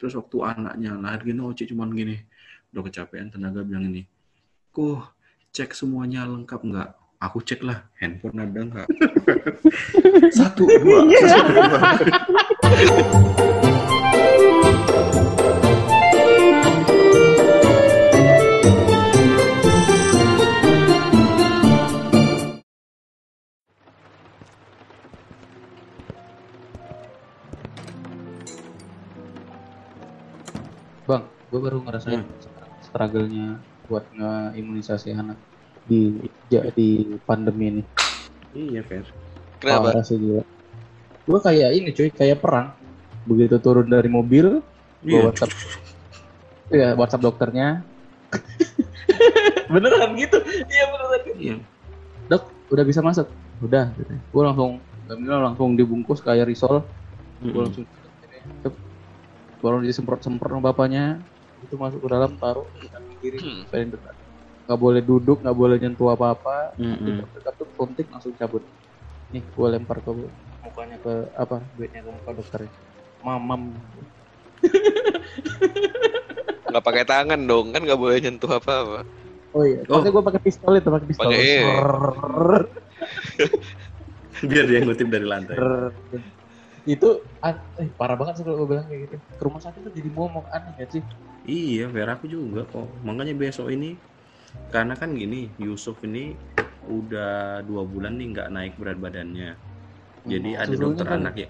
terus waktu anaknya lahir gini Oci cuman gini. Udah kecapean tenaga bilang ini kok cek semuanya lengkap nggak? Aku cek lah handphone ada nggak? Satu dua satu dua gue baru ngerasain struggle-nya buat nge-imunisasi anak di ja- di pandemi ini. iya Fer Kenapa? Parah sih gila. Gue kayak ini cuy, kayak perang. Begitu turun dari mobil, gue Iya. WhatsApp, ya WhatsApp dokternya. beneran gitu? Iya beneran. iya Dok, udah bisa masuk? Udah. Gue langsung, langsung dibungkus kayak risol. Gue Mm-mm. langsung Cep. baru disemprot-semprot sama bapaknya itu masuk ke dalam taruh di kaki kiri Hmm. paling dekat nggak boleh duduk nggak boleh nyentuh apa-apa Mm-mm. dekat tuh suntik langsung cabut nih gue lempar ke mukanya ke apa duitnya ke muka dokternya mamam Nggak pakai tangan dong, kan nggak boleh nyentuh apa-apa. oh iya Oh. makanya gue pakai pistol itu pakai pistol. Rrrr, biar dia ngutip dari lantai. Itu an- eh, parah banget sih kalau gue bilang kayak gitu ke rumah sakit tuh jadi momok aneh gak sih Iya, Fer aku juga kok. Makanya besok ini karena kan gini, Yusuf ini udah dua bulan nih nggak naik berat badannya. Jadi ada Susunya dokter kan- anak ya,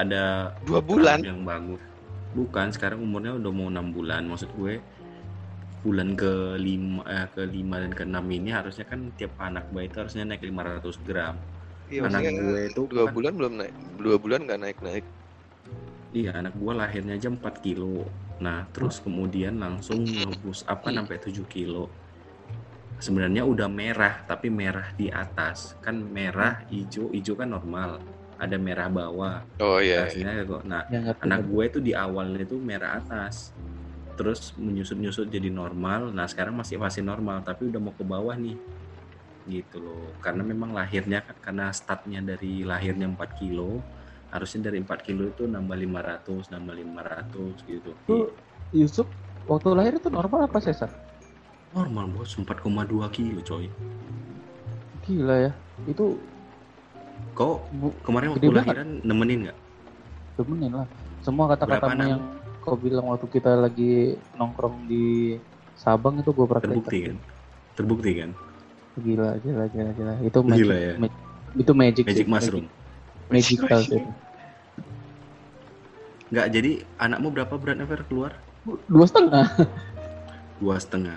ada Dua bulan. yang bagus. Bukan, sekarang umurnya udah mau enam bulan. Maksud gue bulan ke lima, eh, ke lima dan ke enam ini harusnya kan tiap anak bayi itu harusnya naik 500 gram. Iya, Anak gue itu dua kan- bulan belum naik. Dua bulan nggak naik-naik. Iya, anak gua lahirnya aja 4 kilo. Nah, terus kemudian langsung ngebus apa sampai 7 kilo. Sebenarnya udah merah, tapi merah di atas. Kan merah, hijau, hijau kan normal. Ada merah bawah. Oh iya. iya. Nah, ngerti anak gue itu di awalnya itu merah atas. Terus menyusut-nyusut jadi normal. Nah, sekarang masih masih normal, tapi udah mau ke bawah nih. Gitu loh. Karena memang lahirnya karena statnya dari lahirnya 4 kilo, harusnya dari 4 kilo itu nambah 500, nambah 500 gitu. Tuh. Yusuf waktu lahir itu normal apa sesar Normal bos, 4,2 kilo coy. gila ya itu Kau bu, kemarin waktu lahiran nemenin nggak? temenin lah semua kata-katamu yang kau bilang waktu kita lagi nongkrong di Sabang itu gue praktekkan Terbukti kan? Terbukti kan? Gila gila gila gila itu magic, Gila ya. ma- itu magic Magic sih, mushroom. magic, magical sih itu. Nggak, jadi anakmu berapa beratnya Fer keluar? dua setengah Dua setengah.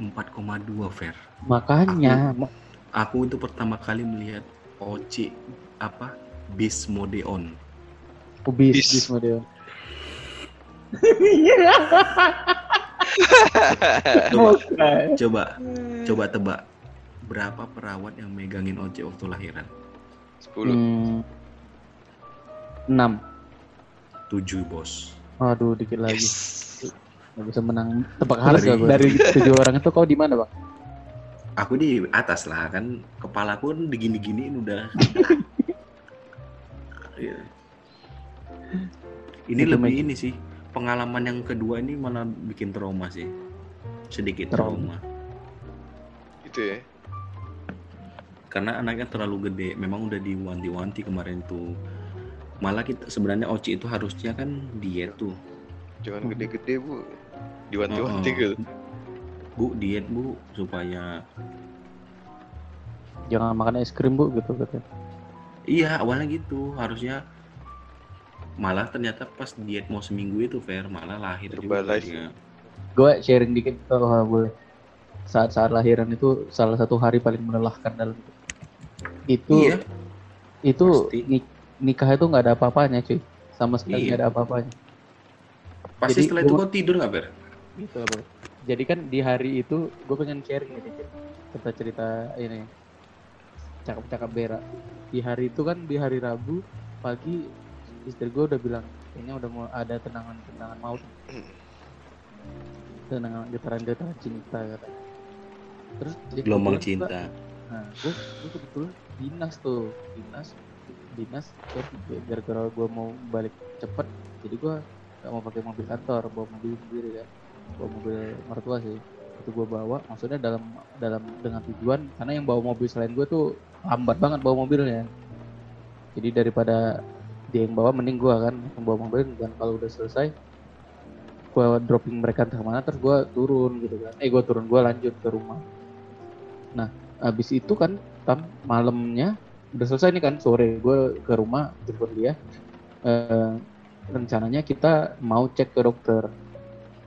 4,2 Fer. makanya ma- Aku itu pertama kali melihat Oci apa bis mode on. kubis Bis. bis model Coba, coba, coba tebak berapa perawat yang megangin Oci waktu lahiran? Sepuluh. Hmm, enam 7 bos. aduh dikit lagi Yes. nggak bisa menang tebak harga Dari- gue dari tujuh orang itu kau di mana bang Aku di atas lah kan, kepalaku kan digini-giniin udah. Iya. Ini Itu lebih ini sih pengalaman yang kedua ini malah bikin trauma sih, sedikit Trauma. trauma. Gitu ya. Karena anaknya terlalu gede memang udah diwanti-wanti kemarin tuh malah kita sebenarnya Oci itu harusnya kan diet tuh Jangan gede-gede bu. Diwanti-wanti Oh, oh. gitu. bu diet bu supaya jangan makan es krim bu gitu katanya iya awalnya gitu harusnya malah ternyata pas diet mau seminggu itu fair malah lahir juga Herbalife. dia. gue sharing dikit kalau boleh saat-saat lahiran itu salah satu hari paling melelahkan dalam hidup. Itu iya. itu pasti. ni- nikah itu nggak ada apa-apanya cuy. Sama sekali Iya. nggak ada apa-apanya. Pasti Jadi, setelah itu gua- kau tidur nggak ber? Gitu lah Bro. jadi kan di hari itu gue pengen sharing nih dikit cerita cerita ini. Cakap-cakap berak. Di hari itu kan di hari Rabu pagi istri gue udah bilang kayaknya udah mau ada tenangan tenangan maut tenangan getaran getaran cinta katanya. Terus gelombang cinta Nah, gue kebetulan dinas tuh, dinas, dinas. Terus gara-gara gue mau balik cepet, jadi gue nggak mau pakai mobil kantor bawa mobil sendiri kan bawa mobil mertua sih. Itu gue bawa maksudnya dalam dalam dengan tujuan karena yang bawa mobil selain gue tuh lambat banget bawa mobilnya. Jadi daripada dia yang bawa mending gue kan yang bawa mobil dan kalau udah selesai gue dropping mereka entah mana terus gue turun gitu kan. Eh gue turun gue lanjut ke rumah. Nah habis itu kan tam malamnya udah selesai nih kan sore gue ke rumah jemput dia. Eh, rencananya kita mau cek ke dokter.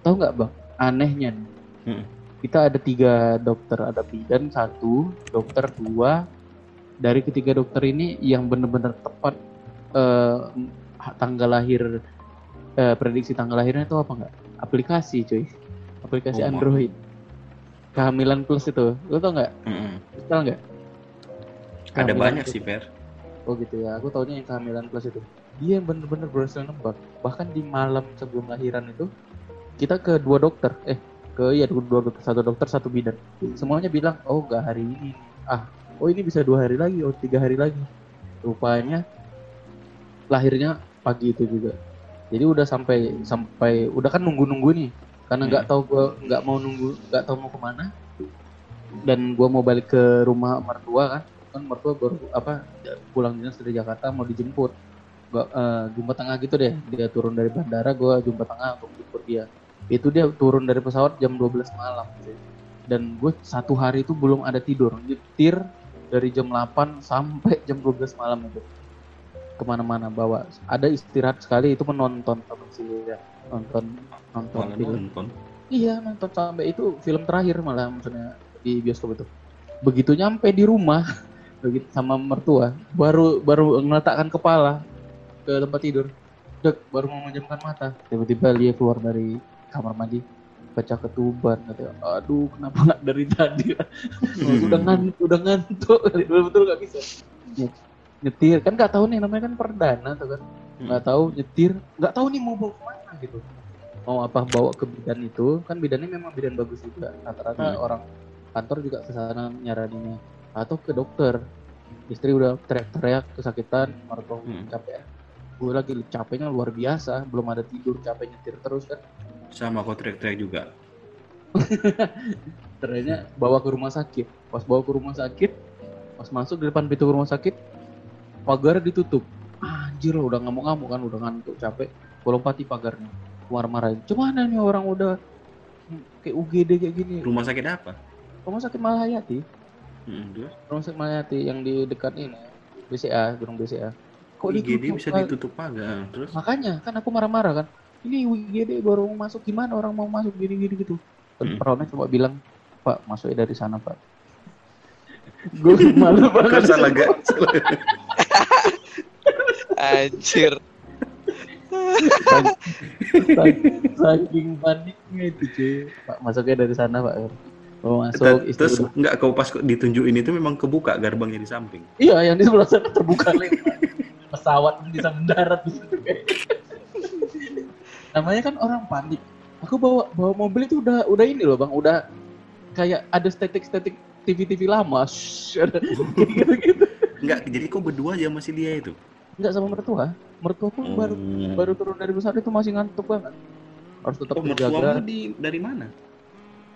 Tahu nggak bang? Anehnya nih. Hmm. kita ada tiga dokter ada bidan satu dokter dua. Dari ketiga dokter ini yang benar-benar tepat eh, tanggal lahir eh, prediksi tanggal lahirnya itu apa nggak? Aplikasi cuy. Aplikasi Oh, Android kehamilan plus itu lo tau nggak Mm-mm. tau nggak Ada banyak plus. sih, Per. Oh gitu ya, aku taunya yang kehamilan plus itu. Dia yang bener-bener berhasil nebak. Bahkan di malam sebelum lahiran itu, kita ke dua dokter, eh ke iya dua dokter, satu dokter satu bidan. Semuanya bilang, oh nggak hari ini. Ah, oh ini bisa dua hari lagi, oh tiga hari lagi. Rupanya lahirnya pagi itu juga. Jadi udah sampai sampai udah kan nunggu-nunggu nih, karena nggak Hmm. tahu gua nggak mau nunggu, nggak tahu mau ke mana. Dan gua mau balik ke rumah mertua kan, kan mertua baru apa pulang dinas dari Jakarta mau dijemput gua eh, jumpa tengah gitu deh dia turun dari bandara gua jumpa tengah untuk jemput dia itu dia turun dari pesawat jam 12 malam cuy. dan gue satu hari itu belum ada tidur nyetir dari jam 8 sampai jam 12 malam itu ke mana-mana bawa ada istirahat sekali itu menonton sih ya nonton nonton Malah film nonton. Iya nonton sampai itu film terakhir malah maksudnya di bioskop itu. Begitu nyampe di rumah begitu sama mertua baru baru meletakkan kepala ke tempat tidur. Dek, baru mau menjamkan mata. Tiba-tiba dia keluar dari kamar mandi baca ketuban katanya aduh kenapa nggak dari tadi udah ngantuk udah ngantuk betul-betul nggak bisa Ny- nyetir. Kan nggak tahu nih namanya kan perdana tuh kan. Nggak tahu nyetir. Nggak tahu nih mau bawa ke mana gitu. Mau apa bawa ke bidan itu. Kan bidannya memang bidan bagus juga. Rata-rata Hmm. orang kantor juga ke sana nyaraninnya. Atau ke dokter. Istri udah teriak-teriak kesakitan mertua Hmm. capek. Gue lagi capeknya luar biasa. Belum ada tidur capek nyetir terus kan. Sama kok teriak-teriak juga. ternyata bawa ke rumah sakit. Pas bawa ke rumah sakit pas masuk di depan pintu rumah sakit pagar ditutup anjir udah ngamuk-ngamuk kan udah ngantuk capek gue lompati pagarnya marah-marahin cuman nih orang udah kayak UGD kayak gini Rumah sakit apa? rumah sakit Malahayati Hmm, terus? rumah sakit Malahayati yang di dekat ini BCA gedung BCA kok IGD ditutup bisa ditutup pagar. Terus? makanya kan aku marah-marah kan ini UGD baru masuk gimana orang mau masuk gini-gini gitu Hmm. perawatnya cuma bilang pak masuknya dari sana pak gue malu banget salah gak? Salah. Anjir. Saking- paniknya itu cuy. Pak masuknya dari sana pak. Mau masuk istri Terus udah- enggak kau pas ditunjukin itu memang kebuka gerbangnya di samping. iya yang di sebelah sana terbuka lagi pesawat bisa mendarat di situ. Namanya kan orang panik. Aku bawa bawa mobil itu udah udah ini loh bang. Udah kayak ada statik-statik TV-TV lama. Shhh, ada gitu-gitu Enggak, jadi kau berdua aja masih dia itu. Nggak sama mertua mertua pun baru baru turun dari pesawat itu masih ngantuk banget harus tetap Oh, menjaga mertuamu di dari mana?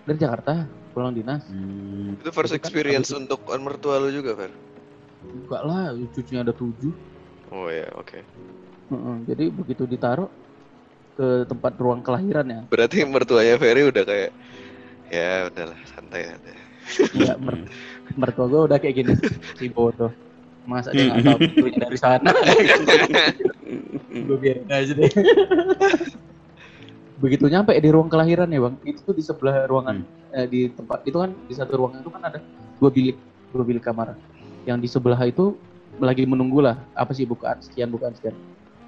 dari Jakarta pulang dinas Hmm. Itu first Itu kan experience habis- untuk mertua lu juga, Fer? enggak lah cucunya ada tujuh Oh ya, oke. Heeh, jadi begitu ditaruh ke tempat ruang kelahiran ya Berarti mertuanya Ferry udah kayak ya udahlah santai santai. ya mer- mertua gue udah kayak gini si bodoh masa dia nggak tahu pintunya dari sana? Gue biarin aja deh. Begitu nyampe di ruang kelahiran ya bang. Itu tuh di sebelah ruangan eh, di tempat itu kan di satu ruangan itu kan ada dua bilik dua bilik kamar. Yang di sebelah itu lagi menunggu lah apa sih bukaan? Sekian bukaan sekian.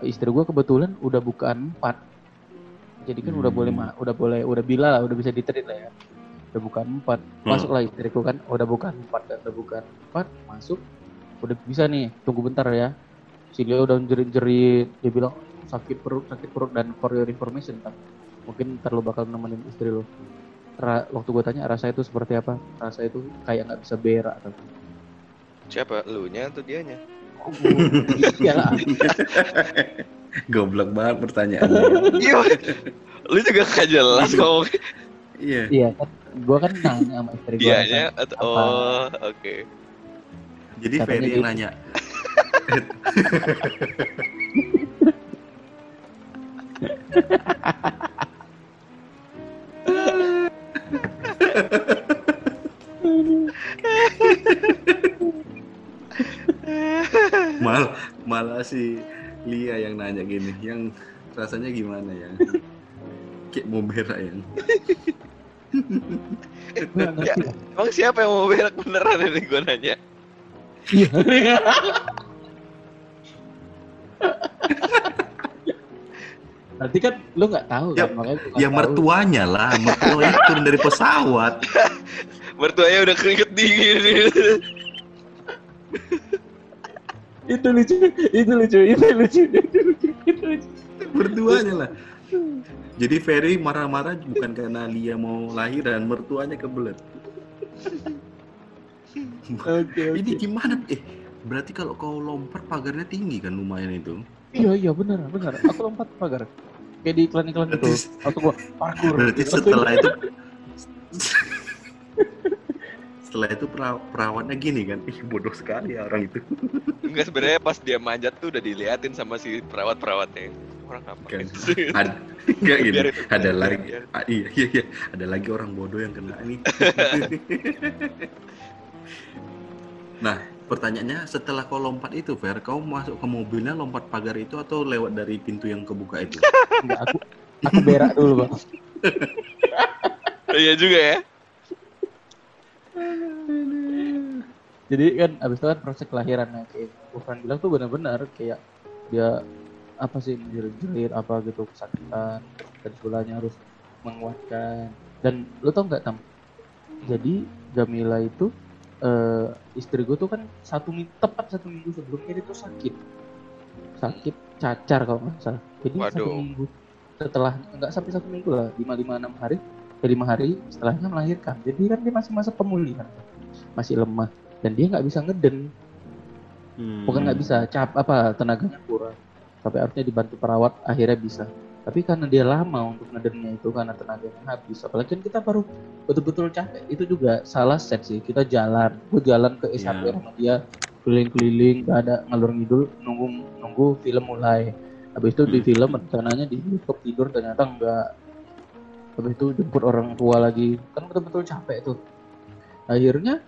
Istri gue kebetulan udah bukaan empat. Jadi kan udah Hmm. boleh ma- udah boleh udah bila lah udah bisa ditreat lah ya. Udah bukaan empat. Masuklah istriku kan udah bukaan empat udah bukaan empat masuk udah bisa nih tunggu bentar ya si Leo udah jerit-jerit dia bilang sakit perut sakit perut dan for your information kan mungkin ntar lo bakal nemenin istri lo Ra- waktu gue tanya rasa itu seperti apa rasa itu kayak nggak bisa berak kan Siapa? Lu nya atau dianya? iya lah Goblok banget pertanyaannya. Iya. Lu juga gak jelas ngomong Iya. Iya kan, gue kan nanya sama istri gue. dianya atau apa? oh oke. Jadi Katanya Ferry yang gitu. nanya. Mal malah si Lia yang nanya gini, yang rasanya gimana ya? Kayak mau berak lah. Emang siapa yang mau berak beneran ini gue nanya? Iya. Nanti kan lu nggak tahu Ya- kan makanya Ya nggak tahu. mertuanya lah, mertuanya turun dari pesawat. Mertuanya udah keringet dingin. itu lucu, itu lucu, itu lucu, itu lucu, itu lucu. Mertuanya lah. Jadi Ferry marah-marah bukan karena Lia mau lahiran, mertuanya kebelet. Oke, oke. Ini gimana? Eh, berarti kalau kau lompat pagarnya tinggi kan lumayan itu. Iya iya benar benar. Aku lompat pagar. Kayak di iklan-iklan itu. Waktu gua parkur. Berarti setelah itu setelah itu pera- perawatnya gini kan, ih bodoh sekali ya orang itu. Enggak sebenarnya pas dia manjat tuh udah diliatin sama si perawat-perawatnya. Orang apa? Kan. Ada, enggak gini, Biar itu- ada biar- lagi, ah, iya iya iya, ada lagi orang bodoh yang kena ini. nah, pertanyaannya setelah kau lompat itu, Fer, kau masuk ke mobilnya lompat pagar itu atau lewat dari pintu yang kebuka itu? Enggak, aku aku berak dulu, Bang. Iya juga ya. Jadi kan abis itu kan proses kelahiran nah, kayak Gufran bilang tuh benar-benar kayak dia apa sih menjerit-jerit apa gitu kesakitan dan sekolahnya harus menguatkan dan lu tau nggak tam jadi Jamila itu eh, istri gue tuh kan satu minggu tepat satu minggu sebelumnya dia tuh sakit. Sakit cacar kalau nggak salah. Jadi satu Waduh. minggu setelah nggak sampai satu minggu lah lima lima enam hari ya lima hari setelahnya melahirkan. Jadi kan dia masih masa pemulihan masih lemah. Dan dia nggak bisa ngeden. Hmm. bukan nggak bisa cap apa tenaganya kurang. Sampai harusnya dibantu perawat akhirnya bisa tapi karena dia lama untuk ngedennya itu karena tenaganya habis. Apalagi kan kita baru betul-betul capek. Itu juga salah set sih. Kita jalan gue jalan ke S1 Iya. sama dia keliling-keliling gak ada ngalur ngidul nunggu nunggu film mulai. Habis itu di Hmm. film rencananya di bioskop tidur ternyata enggak habis itu jemput orang tua lagi. Kan betul-betul capek tuh. Akhirnya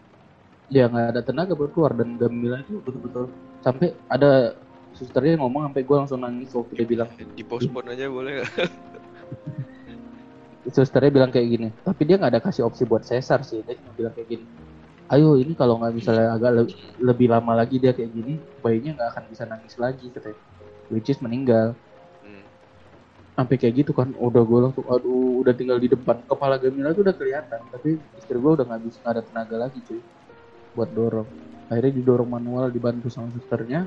dia nggak ada tenaga buat keluar. Dan Gamila itu betul-betul sampai ada susternya ngomong sampai gue langsung nangis waktu dia bilang. Di postpone aja boleh nggak? susternya bilang kayak gini tapi dia nggak ada kasih opsi buat sesar sih dia cuma bilang kayak gini. Ayo ini kalau nggak misalnya agak le- lebih lama lagi dia kayak gini bayinya nggak akan bisa nangis lagi katanya. Which is meninggal. Hmm. sampai kayak gitu kan udah gue langsung aduh udah tinggal di depan kepala Gamila tuh udah kelihatan tapi istri gue udah nggak bisa nggak ada tenaga lagi cuy buat dorong. Akhirnya didorong manual dibantu sama susternya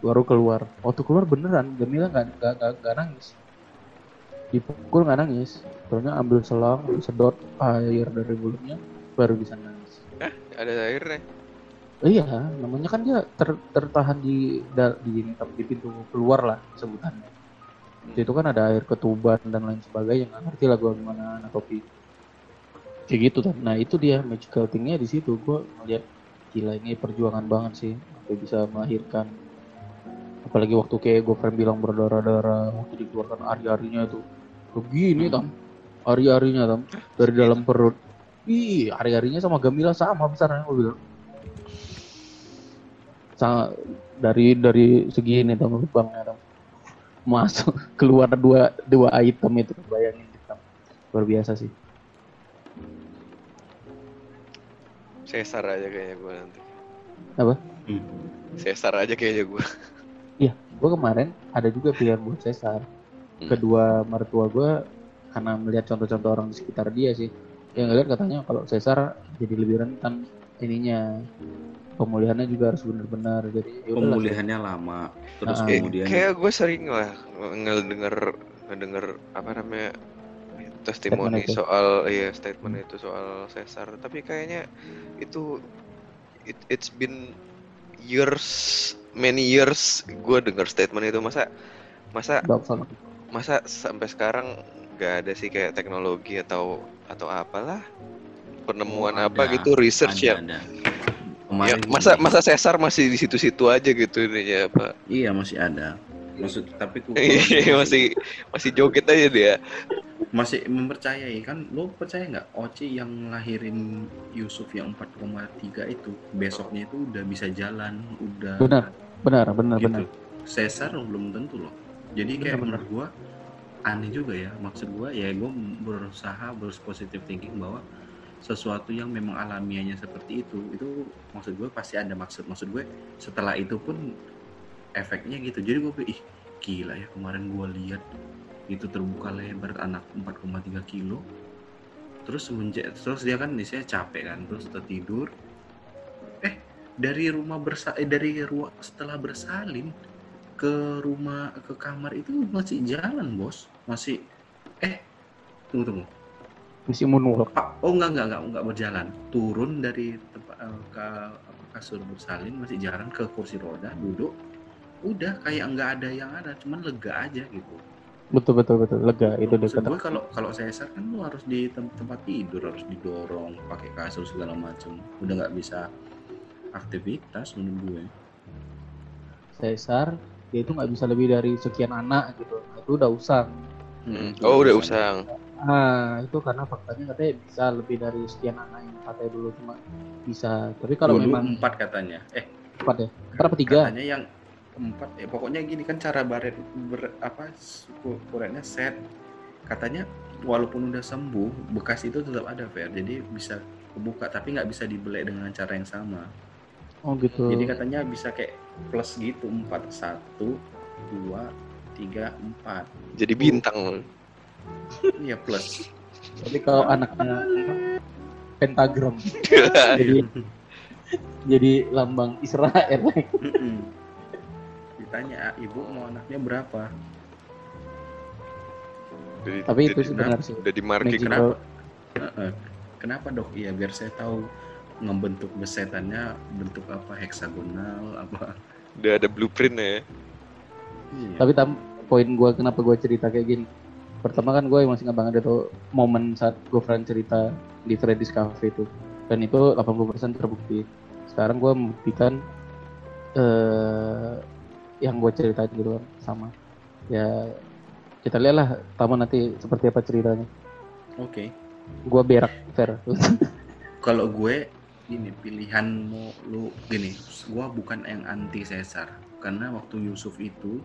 baru keluar. Waktu keluar beneran Gamila nggak nggak nggak- nangis. Dipukul nggak nangis. Soalnya ambil selang sedot air dari mulutnya baru bisa nangis. Ada airnya. iya namanya kan dia ter- tertahan di di ini di pintu keluar lah sebutannya. Di situ kan ada air ketuban dan lain sebagainya nggak ngerti lah gue gimana anatomi kayak gitu kan nah itu dia magical thingnya di situ. Gue ngeliat gila ini perjuangan banget sih sampai bisa melahirkan apalagi waktu kayak gue friend bilang berdarah-darah waktu dikeluarkan ari-arinya itu begini tam ari-arinya tam dari dalam perut ih ari-arinya sama Gamila sama besarnya gue bilang sama dari dari segini tam lubangnya tam masuk keluar dua dua item itu bayangin tam luar biasa sih Sesar aja kayaknya gue nanti. Apa? Hmm. Sesar aja kayaknya gue. gue kemarin ada juga pilihan buat sesar Hmm. kedua mertua gue karena melihat contoh-contoh orang di sekitar dia sih yang ngeliat katanya kalau sesar jadi lebih rentan ininya pemulihannya juga harus benar-benar jadi ya. Pemulihannya lama, terus Ah. Kayak, kemudian kayak gue sering lah ngedenger ngedenger apa namanya testimoni Statement itu. soal iya statement itu soal sesar tapi kayaknya itu it, it's been years many years gue denger statement itu masa Masa masa sampai sekarang nggak ada sih kayak teknologi atau atau apalah penemuan Oh, apa gitu research Ada, ya. ada. Ya, masa masa sesar masih di situ-situ aja gitu ininya apa? Iya masih ada. Maksud tapi ku Iya, masih masih joget aja dia. Masih mempercayai kan? Lo percaya nggak Oci yang ngelahirin Yusuf yang 4,3 itu besoknya itu udah bisa jalan udah Benar, Benar, benar, gitu. benar. Caesar belum tentu loh. Jadi Benar, kayak benar. menurut gua aneh juga ya maksud gua ya gua berusaha berpositif thinking bahwa sesuatu yang memang alamiahnya seperti itu itu maksud gue pasti ada maksud. Maksud gue setelah itu pun efeknya gitu. Jadi gue ih gila ya kemarin gue lihat itu terbuka lebar anak 4,3 kilo terus semenjak terus dia kan saya capek kan terus tertidur eh dari rumah bersa eh, dari ruang setelah bersalin ke rumah ke kamar itu masih jalan bos masih eh tunggu tunggu Misi moonwalk. Pak, oh enggak enggak enggak enggak berjalan. Turun dari tempat eh, ke apa, kasur bersalin masih jalan ke kursi roda, duduk. Udah kayak enggak ada yang ada, cuman lega aja gitu. Betul, betul, betul. Lega itu dekat. gue kalau kalau saya kan lu harus di tem- tempat tidur, harus didorong, pakai kasur segala macam. Udah nggak bisa aktivitas menurut gue. Caesar dia itu nggak bisa lebih dari sekian anak gitu. Nah, itu udah usang. Hmm. itu Oh udah usang. Ah, itu karena faktanya katanya bisa lebih dari sekian anak yang katanya dulu cuma bisa. Tapi kalau Dulu memang empat katanya. Eh empat ya, berapa tiga? katanya yang empat ya pokoknya gini kan cara baret ber, apa suku kuretnya set. Katanya walaupun udah sembuh bekas itu tetap ada Fer. Jadi bisa kebuka tapi nggak bisa dibelek dengan cara yang sama. Oh gitu. jadi katanya bisa kayak plus gitu empat satu dua tiga empat. Jadi bintang. iya plus. Tapi kalau anaknya pentagram. Jadi jadi lambang Israel. Ditanya ibu mau anaknya berapa Jadi- Tapi itu jadi sih benar sih. udah di marking Magic kenapa? Heeh. kenapa dok iya biar saya tahu ngebentuk besetannya bentuk apa heksagonal apa udah ada blueprintnya ya. Iya. Tapi tam poin gue kenapa gue cerita kayak gini. Pertama kan gue masih ingat banget itu momen saat gue friend cerita di Freddy's Cafe itu. Dan itu 80% terbukti. Sekarang gue membuktikan eh yang gue ceritain gitu kan sama. Ya kita lihatlah tamu nanti seperti apa ceritanya. Oke. Gue berak fair. Kalau gue ini pilihan mau lu gini, gue bukan yang anti Caesar karena waktu Yusuf itu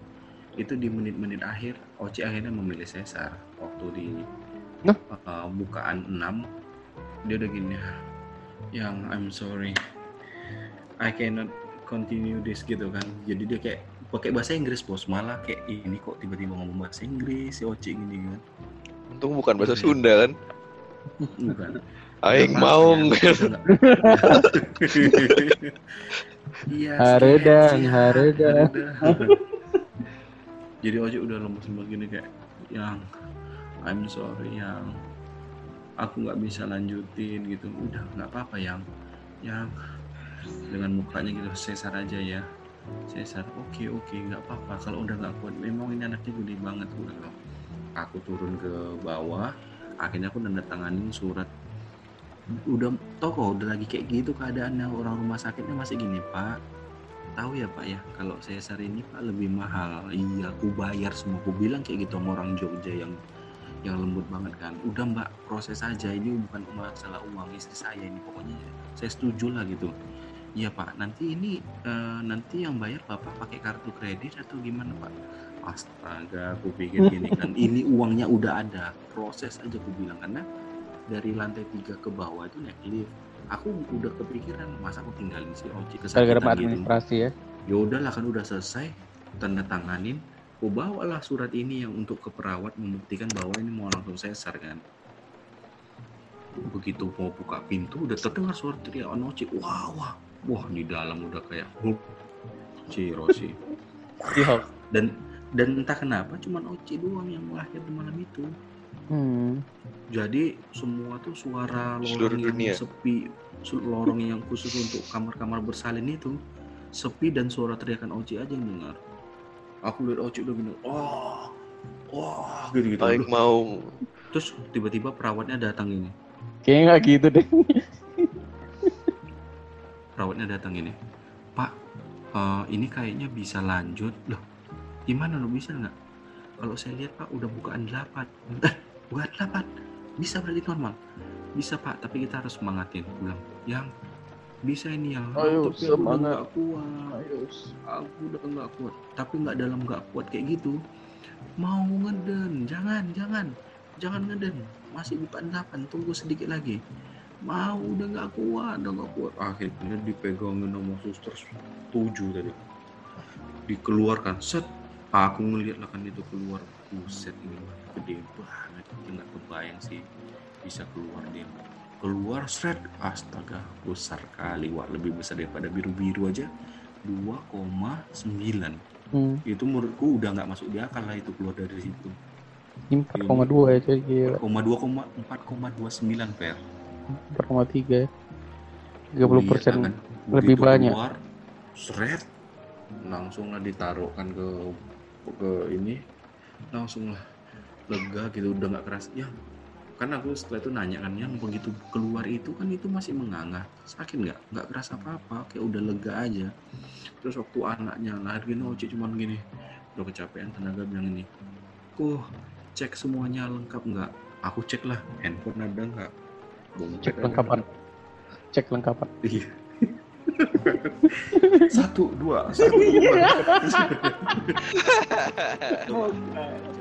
itu di menit-menit akhir Oci akhirnya memilih Caesar waktu di Nah. uh, bukaan 6 dia udah gini yang I'm sorry I cannot continue this gitu kan jadi dia kayak pakai bahasa Inggris bos malah kayak ini kok tiba-tiba ngomong bahasa Inggris si Oci gini kan Untung bukan bahasa Iya. Sunda kan. bukan Aing mau ya, Iya. Haredang, haredang. Jadi Oji udah lemes-lemes gini kayak yang I'm sorry yang aku nggak bisa lanjutin gitu. Udah nggak apa-apa yang yang dengan mukanya gitu sesar aja ya. Sesar, oke oke nggak apa-apa. Kalau udah nggak kuat, memang ini anaknya gede banget udah nggak. Aku turun ke bawah, akhirnya aku nanda tanganin surat. Udah tau kok udah lagi kayak gitu keadaannya orang rumah sakitnya masih gini pak. Tahu ya pak ya kalau sesar ini pak lebih mahal. Iya aku bayar semua. Aku bilang kayak gitu sama orang Jogja yang yang lembut banget kan. Udah mbak proses aja. Ini bukan masalah uang istri saya ini pokoknya. Saya setuju lah gitu iya pak. Nanti ini eh, nanti yang bayar bapak pakai kartu kredit atau gimana pak? Astaga aku pikir gini kan. Ini uangnya udah ada. Proses aja aku bilang. Karena dari lantai tiga ke bawah itu naik lift. Aku udah kepikiran masa aku tinggalin si Oci Gara-gara kesakitan gitu? administrasi ya. ya udahlah kan udah selesai. Tanda tanganin. Aku bawalah surat ini yang untuk ke perawat membuktikan bahwa ini mau langsung sesar kan. Begitu mau buka pintu udah terdengar suara teriakan Oci. Wah wah wah di dalam udah kayak Hulk Ciro sih Iya. dan dan entah kenapa cuman Oci doang yang lahir di malam itu Hmm. jadi semua tuh suara lorong yang sepi, lorong yang khusus untuk kamar-kamar bersalin itu sepi dan suara teriakan Oci aja yang dengar. aku lihat Oci udah gini wah wah gitu gitu paling mau terus tiba-tiba perawatnya datang ini Kayaknya nggak gitu deh. Perawatnya datang ini Pak eh, ini kayaknya bisa lanjut. Loh gimana lo bisa nggak? Kalau saya lihat Pak udah bukaan 8 eh bukan 8 bisa berarti normal? Bisa Pak tapi kita harus semangatin. Bilang yang bisa ini yang Ayo, tapi aku udah semangat. nggak kuat. Aku udah nggak kuat. Tapi nggak dalam nggak kuat kayak gitu mau ngeden. Jangan jangan. Jangan ngeden. Masih bukan 8 tunggu sedikit lagi mau udah nggak kuat udah nggak kuat. Akhirnya dipegangin sama suster tujuh tadi. Dikeluarkan. Set aku ngeliat lah kan itu keluar. Buset ini mah gede banget. Nggak kebayang sih bisa keluar dia. Keluar shred astaga besar kali wah lebih besar daripada biru-biru aja. 2,9 Hmm. itu menurutku udah nggak masuk di akal lah itu keluar dari situ. Ini 4,2 ya coy, gila. 4,2,4,29 per 4,3 ya. 30 Iya, persen. kan? lebih banyak. keluar, seret langsung lah ditaruhkan ke ke ini langsung lah lega gitu udah nggak keras ya kan aku setelah itu nanya kan yang begitu keluar itu kan itu masih menganga sakit nggak nggak keras apa apa kayak udah lega aja terus waktu anaknya lahir gini Oci cuman gini udah kecapean tenaga bilang ini kok cek semuanya lengkap nggak aku cek lah handphone ada nggak Bung, Cek ada lengkapan. Cek lengkapan. Iya. satu dua satu dua